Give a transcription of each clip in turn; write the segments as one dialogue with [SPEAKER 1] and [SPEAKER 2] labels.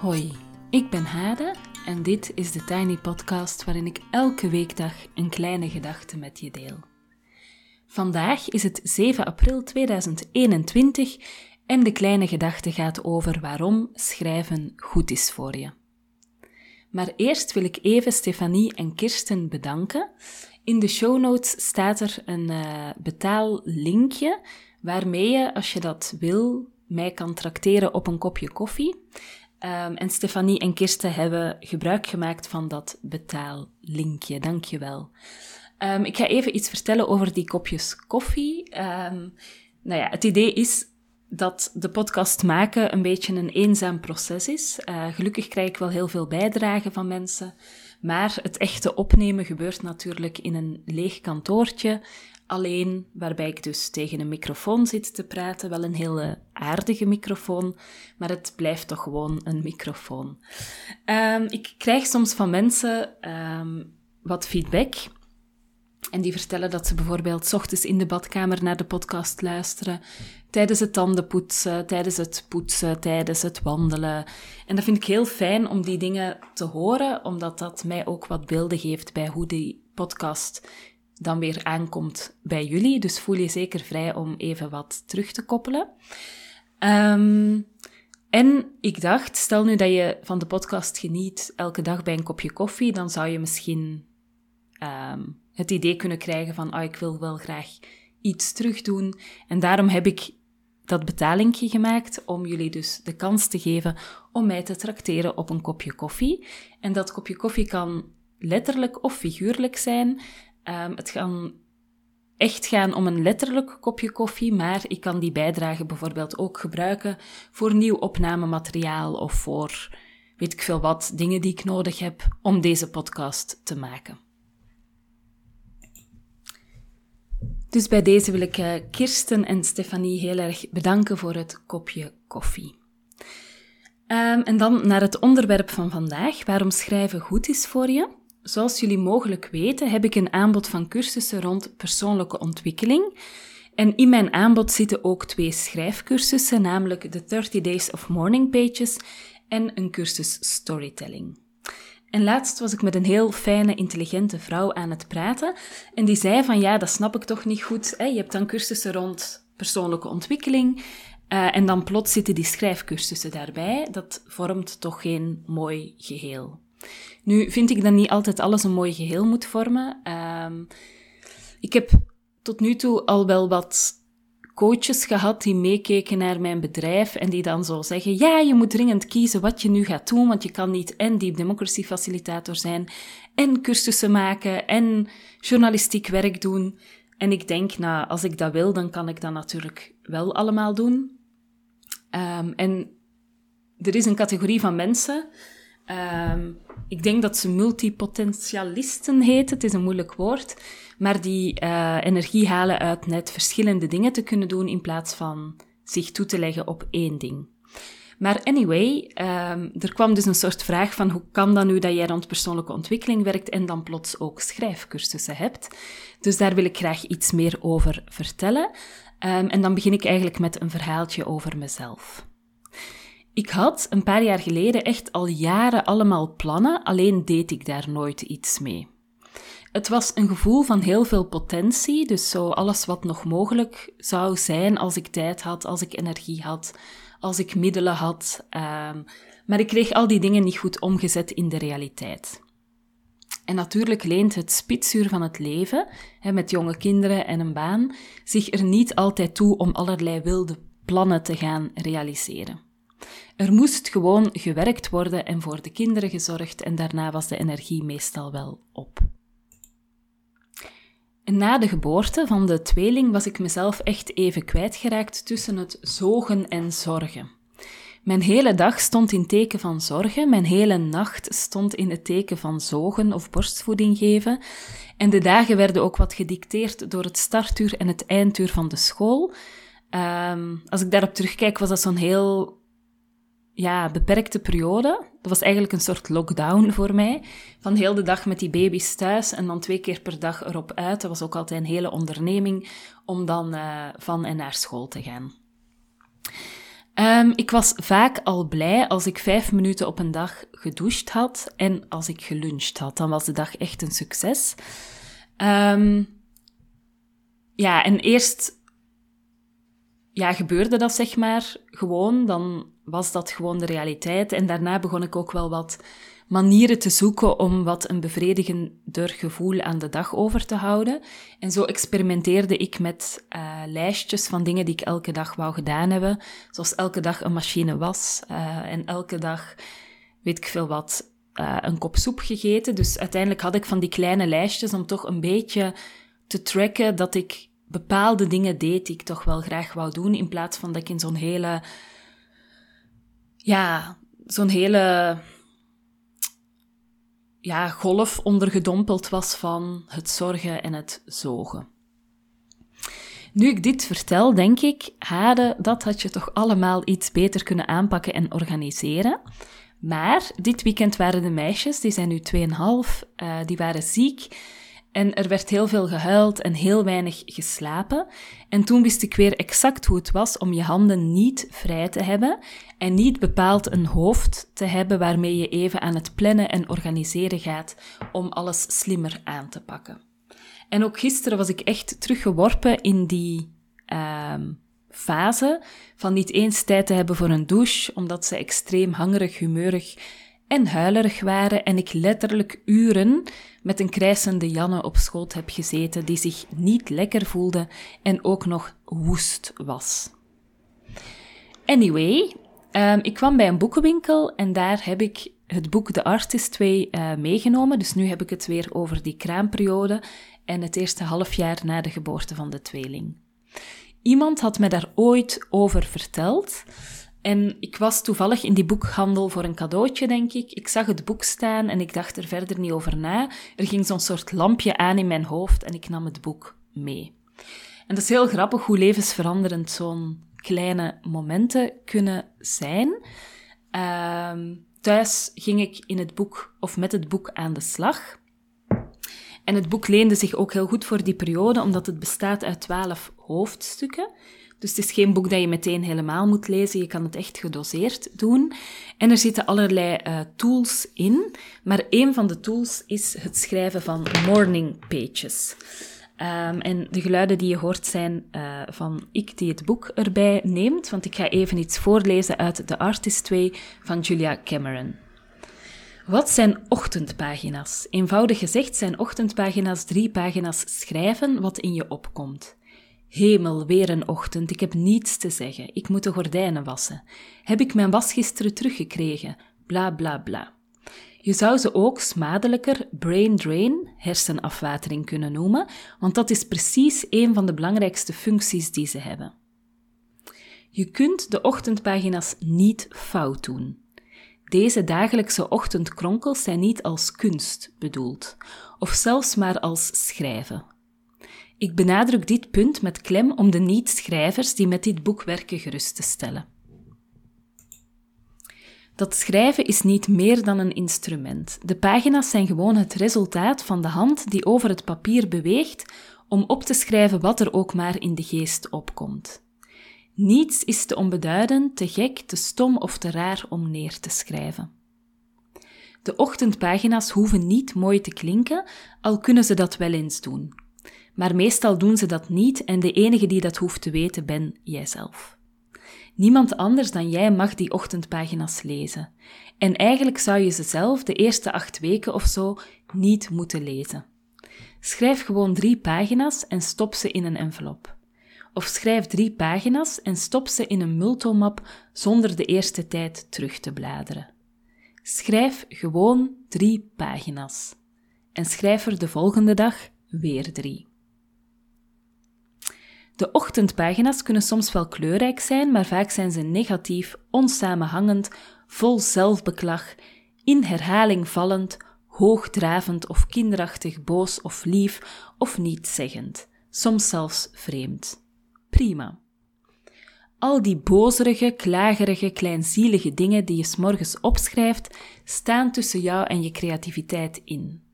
[SPEAKER 1] Hoi, ik ben Hade en dit is de Tiny Podcast waarin ik elke weekdag een kleine gedachte met je deel. Vandaag is het 7 april 2021 en de kleine gedachte gaat over waarom schrijven goed is voor je. Maar eerst wil ik even Stefanie en Kirsten bedanken. In de show notes staat er een uh, betaallinkje waarmee je, als je dat wil, mij kan trakteren op een kopje koffie. Um, en Stefanie en Kirsten hebben gebruik gemaakt van dat betaallinkje. Dankjewel. Um, ik ga even iets vertellen over die kopjes koffie. Um, nou ja, het idee is dat de podcast maken een beetje een eenzaam proces is. Uh, gelukkig krijg ik wel heel veel bijdragen van mensen. Maar het echte opnemen gebeurt natuurlijk in een leeg kantoortje alleen, waarbij ik dus tegen een microfoon zit te praten. Wel een hele aardige microfoon, maar het blijft toch gewoon een microfoon. Um, ik krijg soms van mensen um, wat feedback. En die vertellen dat ze bijvoorbeeld ochtends in de badkamer naar de podcast luisteren, tijdens het tandenpoetsen, tijdens het poetsen, tijdens het wandelen. En dat vind ik heel fijn om die dingen te horen, omdat dat mij ook wat beelden geeft bij hoe die podcast dan weer aankomt bij jullie. Dus voel je zeker vrij om even wat terug te koppelen. Um, en ik dacht, stel nu dat je van de podcast geniet elke dag bij een kopje koffie, dan zou je misschien um, het idee kunnen krijgen van, oh, ik wil wel graag iets terugdoen. En daarom heb ik dat betalingje gemaakt om jullie dus de kans te geven om mij te trakteren op een kopje koffie. En dat kopje koffie kan letterlijk of figuurlijk zijn. Um, het kan echt gaan om een letterlijk kopje koffie, maar ik kan die bijdrage bijvoorbeeld ook gebruiken voor nieuw opnamemateriaal of voor weet ik veel wat, dingen die ik nodig heb om deze podcast te maken. Dus bij deze wil ik uh, Kirsten en Stefanie heel erg bedanken voor het kopje koffie. Um, en dan naar het onderwerp van vandaag, waarom schrijven goed is voor je. Zoals jullie mogelijk weten, heb ik een aanbod van cursussen rond persoonlijke ontwikkeling. En in mijn aanbod zitten ook twee schrijfcursussen, namelijk de 30 Days of Morning Pages en een cursus Storytelling. En laatst was ik met een heel fijne, intelligente vrouw aan het praten. En die zei van ja, dat snap ik toch niet goed. Je hebt dan cursussen rond persoonlijke ontwikkeling. Uh, en dan plots zitten die schrijfcursussen daarbij. Dat vormt toch geen mooi geheel. Nu vind ik dat niet altijd alles een mooi geheel moet vormen. Um, ik heb tot nu toe al wel wat coaches gehad die meekeken naar mijn bedrijf en die dan zo zeggen: Ja, je moet dringend kiezen wat je nu gaat doen, want je kan niet en Deep Democracy Facilitator zijn, en cursussen maken, en journalistiek werk doen. En ik denk, nou, als ik dat wil, dan kan ik dat natuurlijk wel allemaal doen. Um, en er is een categorie van mensen Um, ik denk dat ze multipotentialisten heten. Het is een moeilijk woord. Maar die uh, energie halen uit net verschillende dingen te kunnen doen in plaats van zich toe te leggen op één ding. Maar anyway, um, er kwam dus een soort vraag van hoe kan dat nu dat jij rond persoonlijke ontwikkeling werkt en dan plots ook schrijfcursussen hebt. Dus daar wil ik graag iets meer over vertellen. Um, en dan begin ik eigenlijk met een verhaaltje over mezelf. Ik had een paar jaar geleden echt al jaren allemaal plannen, alleen deed ik daar nooit iets mee. Het was een gevoel van heel veel potentie, dus zo alles wat nog mogelijk zou zijn als ik tijd had, als ik energie had, als ik middelen had. Um, maar ik kreeg al die dingen niet goed omgezet in de realiteit. En natuurlijk leent het spitsuur van het leven, met jonge kinderen en een baan, zich er niet altijd toe om allerlei wilde plannen te gaan realiseren. Er moest gewoon gewerkt worden en voor de kinderen gezorgd en daarna was de energie meestal wel op. na de geboorte van de tweeling was ik mezelf echt even kwijtgeraakt tussen het zogen en zorgen. Mijn hele dag stond in teken van zorgen, mijn hele nacht stond in het teken van zogen of borstvoeding geven. En de dagen werden ook wat gedicteerd door het startuur en het einduur van de school. Um, als ik daarop terugkijk, was dat zo'n heel ja, beperkte periode. Dat was eigenlijk een soort lockdown voor mij. Van heel de dag met die baby's thuis en dan twee keer per dag erop uit. Dat was ook altijd een hele onderneming om dan uh, van en naar school te gaan. Ehm, ik was vaak al blij als ik vijf minuten op een dag gedoucht had en als ik geluncht had. Dan was de dag echt een succes. Um, ja, en eerst ja, gebeurde dat zeg maar gewoon. Dan was dat gewoon de realiteit. En daarna begon ik ook wel wat manieren te zoeken om wat een bevredigender gevoel aan de dag over te houden. En zo experimenteerde ik met uh, lijstjes van dingen die ik elke dag wou gedaan hebben. Zoals elke dag een machine was uh, en elke dag, weet ik veel wat, uh, een kop soep gegeten. Dus uiteindelijk had ik van die kleine lijstjes om toch een beetje te tracken dat ik bepaalde dingen deed die ik toch wel graag wou doen, in plaats van dat ik in zo'n hele, ja, zo'n hele, ja, golf ondergedompeld was van het zorgen en het zogen. Nu ik dit vertel, denk ik, Hade, dat had je toch allemaal iets beter kunnen aanpakken en organiseren. Maar dit weekend waren de meisjes, die zijn nu 2,5, uh, eh, die waren ziek. En er werd heel veel gehuild en heel weinig geslapen. En toen wist ik weer exact hoe het was om je handen niet vrij te hebben en niet bepaald een hoofd te hebben waarmee je even aan het plannen en organiseren gaat om alles slimmer aan te pakken. En ook gisteren was ik echt teruggeworpen in die uh, fase van niet eens tijd te hebben voor een douche, omdat ze extreem hangerig, humeurig en huilerig waren en ik letterlijk uren met een krijsende Janne op schoot heb gezeten die zich niet lekker voelde en ook nog woest was. Anyway, um, ik kwam bij een boekenwinkel en daar heb ik het boek The Artist 2 uh, meegenomen. Dus nu heb ik het weer over die kraamperiode en het eerste halfjaar na de geboorte van de tweeling. Iemand had me daar ooit over verteld. En ik was toevallig in die boekhandel voor een cadeautje, denk ik. Ik zag het boek staan en ik dacht er verder niet over na. Er ging zo'n soort lampje aan in mijn hoofd en ik nam het boek mee. En dat is heel grappig hoe levensveranderend zo'n kleine momenten kunnen zijn. Uh, thuis ging ik in het boek of met het boek aan de slag. En het boek leende zich ook heel goed voor die periode, omdat het bestaat uit twaalf hoofdstukken. Dus het is geen boek dat je meteen helemaal moet lezen. Je kan het echt gedoseerd doen. En er zitten allerlei uh, tools in. Maar een van de tools is het schrijven van morning pages. Um, en de geluiden die je hoort zijn uh, van ik die het boek erbij neemt. Want ik ga even iets voorlezen uit The Artist 2 van Julia Cameron. Wat zijn ochtendpagina's? Eenvoudig gezegd zijn ochtendpagina's drie pagina's schrijven wat in je opkomt. Hemel, weer een ochtend, ik heb niets te zeggen. Ik moet de gordijnen wassen. Heb ik mijn was gisteren teruggekregen? Bla bla bla. Je zou ze ook smadelijker brain drain, hersenafwatering kunnen noemen, want dat is precies een van de belangrijkste functies die ze hebben. Je kunt de ochtendpagina's niet fout doen. Deze dagelijkse ochtendkronkels zijn niet als kunst bedoeld, of zelfs maar als schrijven. Ik benadruk dit punt met klem om de niet-schrijvers die met dit boek werken gerust te stellen. Dat schrijven is niet meer dan een instrument. De pagina's zijn gewoon het resultaat van de hand die over het papier beweegt om op te schrijven wat er ook maar in de geest opkomt. Niets is te onbeduidend, te gek, te stom of te raar om neer te schrijven. De ochtendpagina's hoeven niet mooi te klinken, al kunnen ze dat wel eens doen. Maar meestal doen ze dat niet en de enige die dat hoeft te weten ben jijzelf. Niemand anders dan jij mag die ochtendpagina's lezen. En eigenlijk zou je ze zelf de eerste acht weken of zo niet moeten lezen. Schrijf gewoon drie pagina's en stop ze in een envelop. Of schrijf drie pagina's en stop ze in een multomap zonder de eerste tijd terug te bladeren. Schrijf gewoon drie pagina's. En schrijf er de volgende dag weer drie. De ochtendpagina's kunnen soms wel kleurrijk zijn, maar vaak zijn ze negatief, onsamenhangend, vol zelfbeklag, in herhaling vallend, hoogdravend of kinderachtig, boos of lief of nietzeggend, soms zelfs vreemd. Prima. Al die bozerige, klagerige, kleinzielige dingen die je s'morgens opschrijft, staan tussen jou en je creativiteit in.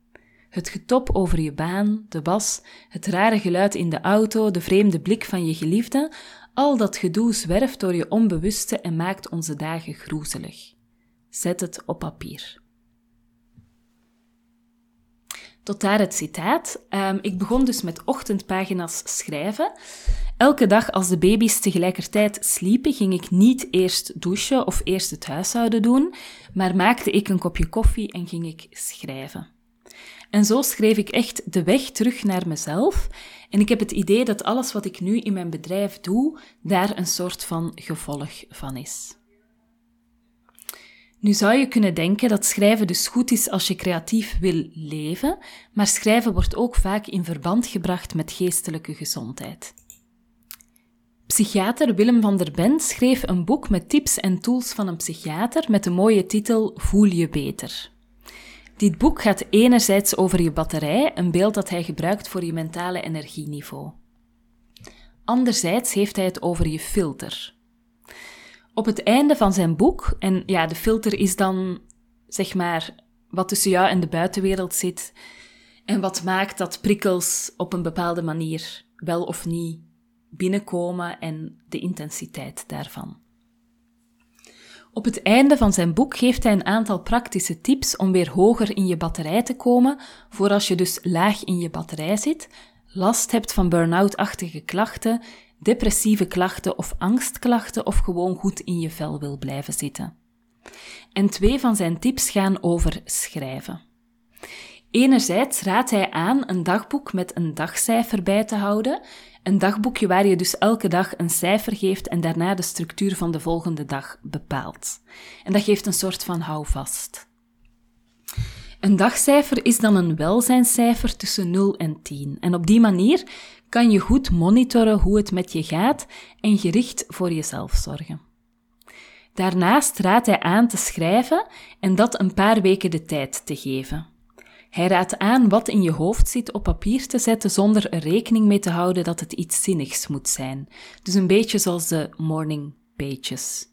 [SPEAKER 1] Het getop over je baan, de was, het rare geluid in de auto, de vreemde blik van je geliefde, Al dat gedoe zwerft door je onbewuste en maakt onze dagen groezelig. Zet het op papier. Tot daar het citaat. Um, ik begon dus met ochtendpagina's schrijven. Elke dag als de baby's tegelijkertijd sliepen, ging ik niet eerst douchen of eerst het huishouden doen, maar maakte ik een kopje koffie en ging ik schrijven. En zo schreef ik echt de weg terug naar mezelf. En ik heb het idee dat alles wat ik nu in mijn bedrijf doe, daar een soort van gevolg van is. Nu zou je kunnen denken dat schrijven dus goed is als je creatief wil leven, maar schrijven wordt ook vaak in verband gebracht met geestelijke gezondheid. Psychiater Willem van der Bent schreef een boek met tips en tools van een psychiater met de mooie titel Voel je beter. Dit boek gaat enerzijds over je batterij, een beeld dat hij gebruikt voor je mentale energieniveau. Anderzijds heeft hij het over je filter. Op het einde van zijn boek, en ja, de filter is dan zeg maar wat tussen jou en de buitenwereld zit en wat maakt dat prikkels op een bepaalde manier wel of niet binnenkomen en de intensiteit daarvan. Op het einde van zijn boek geeft hij een aantal praktische tips om weer hoger in je batterij te komen, voor als je dus laag in je batterij zit, last hebt van burn-out-achtige klachten, depressieve klachten of angstklachten of gewoon goed in je vel wil blijven zitten. En twee van zijn tips gaan over schrijven. Enerzijds raadt hij aan een dagboek met een dagcijfer bij te houden een dagboekje waar je dus elke dag een cijfer geeft en daarna de structuur van de volgende dag bepaalt. En dat geeft een soort van houvast. Een dagcijfer is dan een welzijnscijfer tussen 0 en 10. En op die manier kan je goed monitoren hoe het met je gaat en gericht voor jezelf zorgen. Daarnaast raadt hij aan te schrijven en dat een paar weken de tijd te geven. Hij raadt aan wat in je hoofd zit op papier te zetten zonder er rekening mee te houden dat het iets zinnigs moet zijn. Dus een beetje zoals de morning pages.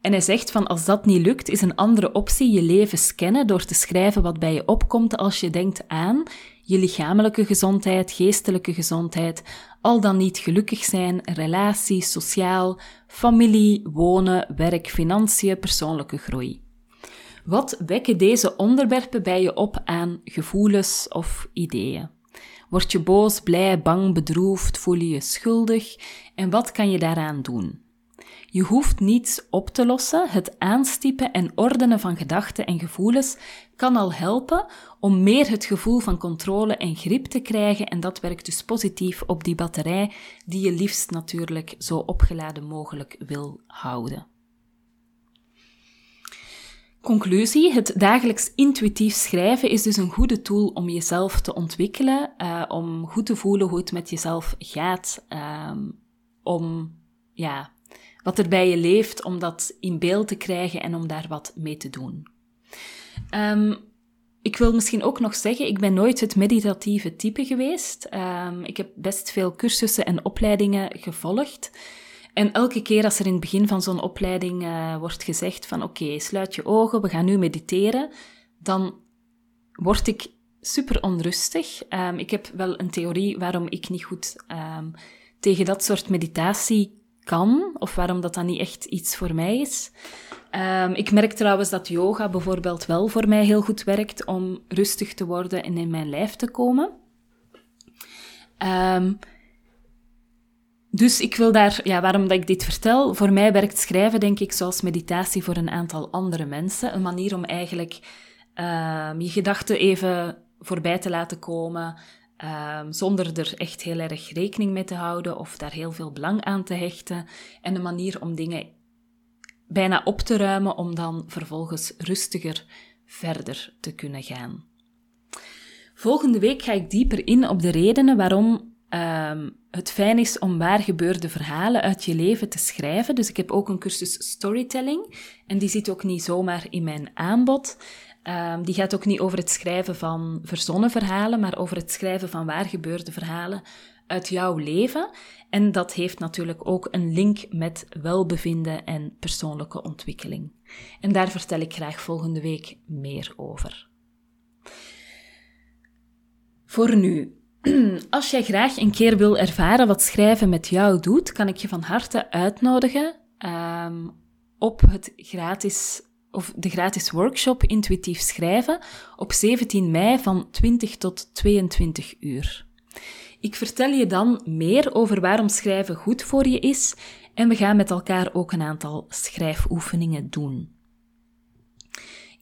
[SPEAKER 1] En hij zegt van als dat niet lukt, is een andere optie je leven scannen door te schrijven wat bij je opkomt als je denkt aan je lichamelijke gezondheid, geestelijke gezondheid, al dan niet gelukkig zijn, relaties, sociaal, familie, wonen, werk, financiën, persoonlijke groei. Wat wekken deze onderwerpen bij je op aan gevoelens of ideeën? Word je boos, blij, bang, bedroefd, voel je je schuldig en wat kan je daaraan doen? Je hoeft niets op te lossen. Het aanstiepen en ordenen van gedachten en gevoelens kan al helpen om meer het gevoel van controle en grip te krijgen en dat werkt dus positief op die batterij die je liefst natuurlijk zo opgeladen mogelijk wil houden. Conclusie: het dagelijks intuïtief schrijven is dus een goede tool om jezelf te ontwikkelen, uh, om goed te voelen hoe het met jezelf gaat, um, om ja, wat er bij je leeft, om dat in beeld te krijgen en om daar wat mee te doen. Um, ik wil misschien ook nog zeggen, ik ben nooit het meditatieve type geweest. Um, ik heb best veel cursussen en opleidingen gevolgd. En elke keer als er in het begin van zo'n opleiding uh, wordt gezegd van oké, sluit je ogen, we gaan nu mediteren, dan word ik super onrustig. Um, ik heb wel een theorie waarom ik niet goed um, tegen dat soort meditatie kan, of waarom dat dan niet echt iets voor mij is. Um, ik merk trouwens dat yoga bijvoorbeeld wel voor mij heel goed werkt om rustig te worden en in mijn lijf te komen. Dus ik wil daar, ja, waarom dat ik dit vertel, voor mij werkt schrijven denk ik zoals meditatie voor een aantal andere mensen. Een manier om eigenlijk uh, je gedachten even voorbij te laten komen, uh, zonder er echt heel erg rekening mee te houden of daar heel veel belang aan te hechten. En een manier om dingen bijna op te ruimen om dan vervolgens rustiger verder te kunnen gaan. Volgende week ga ik dieper in op de redenen waarom um, het fijn is om waar gebeurde verhalen uit je leven te schrijven. Dus ik heb ook een cursus storytelling. En die zit ook niet zomaar in mijn aanbod. Um, die gaat ook niet over het schrijven van verzonnen verhalen, maar over het schrijven van waar gebeurde verhalen uit jouw leven. En dat heeft natuurlijk ook een link met welbevinden en persoonlijke ontwikkeling. En daar vertel ik graag volgende week meer over. Voor nu, Als jij graag een keer wil ervaren wat schrijven met jou doet, kan ik je van harte uitnodigen um, op het gratis of de gratis workshop Intuïtief Schrijven op 17 mei van 20 tot 22 uur. Ik vertel je dan meer over waarom schrijven goed voor je is en we gaan met elkaar ook een aantal schrijfoefeningen doen.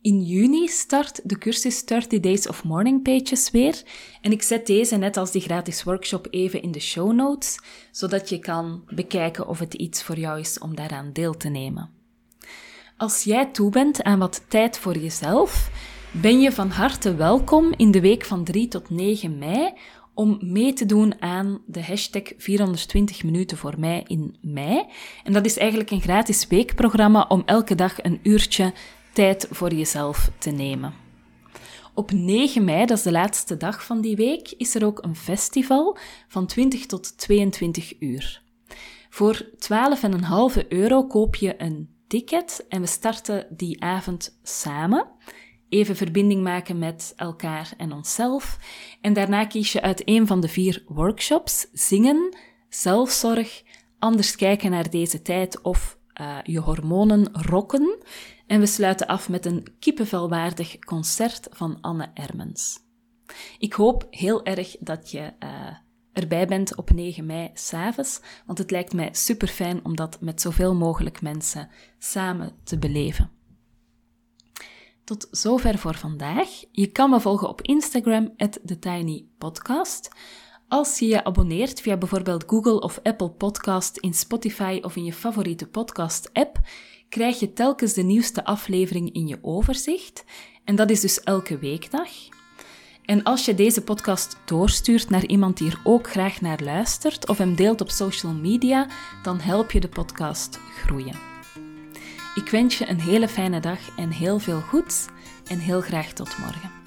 [SPEAKER 1] In juni start de cursus 30 Days of Morning Pages weer en ik zet deze net als die gratis workshop even in de show notes, zodat je kan bekijken of het iets voor jou is om daaraan deel te nemen. Als jij toe bent aan wat tijd voor jezelf, ben je van harte welkom in de week van 3 tot 9 mei om mee te doen aan de hashtag 420 minuten voor mij in mei. En dat is eigenlijk een gratis weekprogramma om elke dag een uurtje tijd voor jezelf te nemen. Op 9 mei, dat is de laatste dag van die week, is er ook een festival van 20 tot 22 uur. Voor 12,5 euro koop je een ticket en we starten die avond samen. Even verbinding maken met elkaar en onszelf. En daarna kies je uit een van de vier workshops: zingen, zelfzorg, anders kijken naar deze tijd of uh, je hormonen rokken. En we sluiten af met een kippenvelwaardig concert van Anne Ermens. Ik hoop heel erg dat je uh, erbij bent op 9 mei s'avonds, want het lijkt mij super fijn om dat met zoveel mogelijk mensen samen te beleven. Tot zover voor vandaag. Je kan me volgen op Instagram, TheTinyPodcast. Als je je abonneert via bijvoorbeeld Google of Apple Podcast in Spotify of in je favoriete podcast-app, krijg je telkens de nieuwste aflevering in je overzicht. En dat is dus elke weekdag. En als je deze podcast doorstuurt naar iemand die er ook graag naar luistert of hem deelt op social media, dan help je de podcast groeien. Ik wens je een hele fijne dag en heel veel goeds en heel graag tot morgen.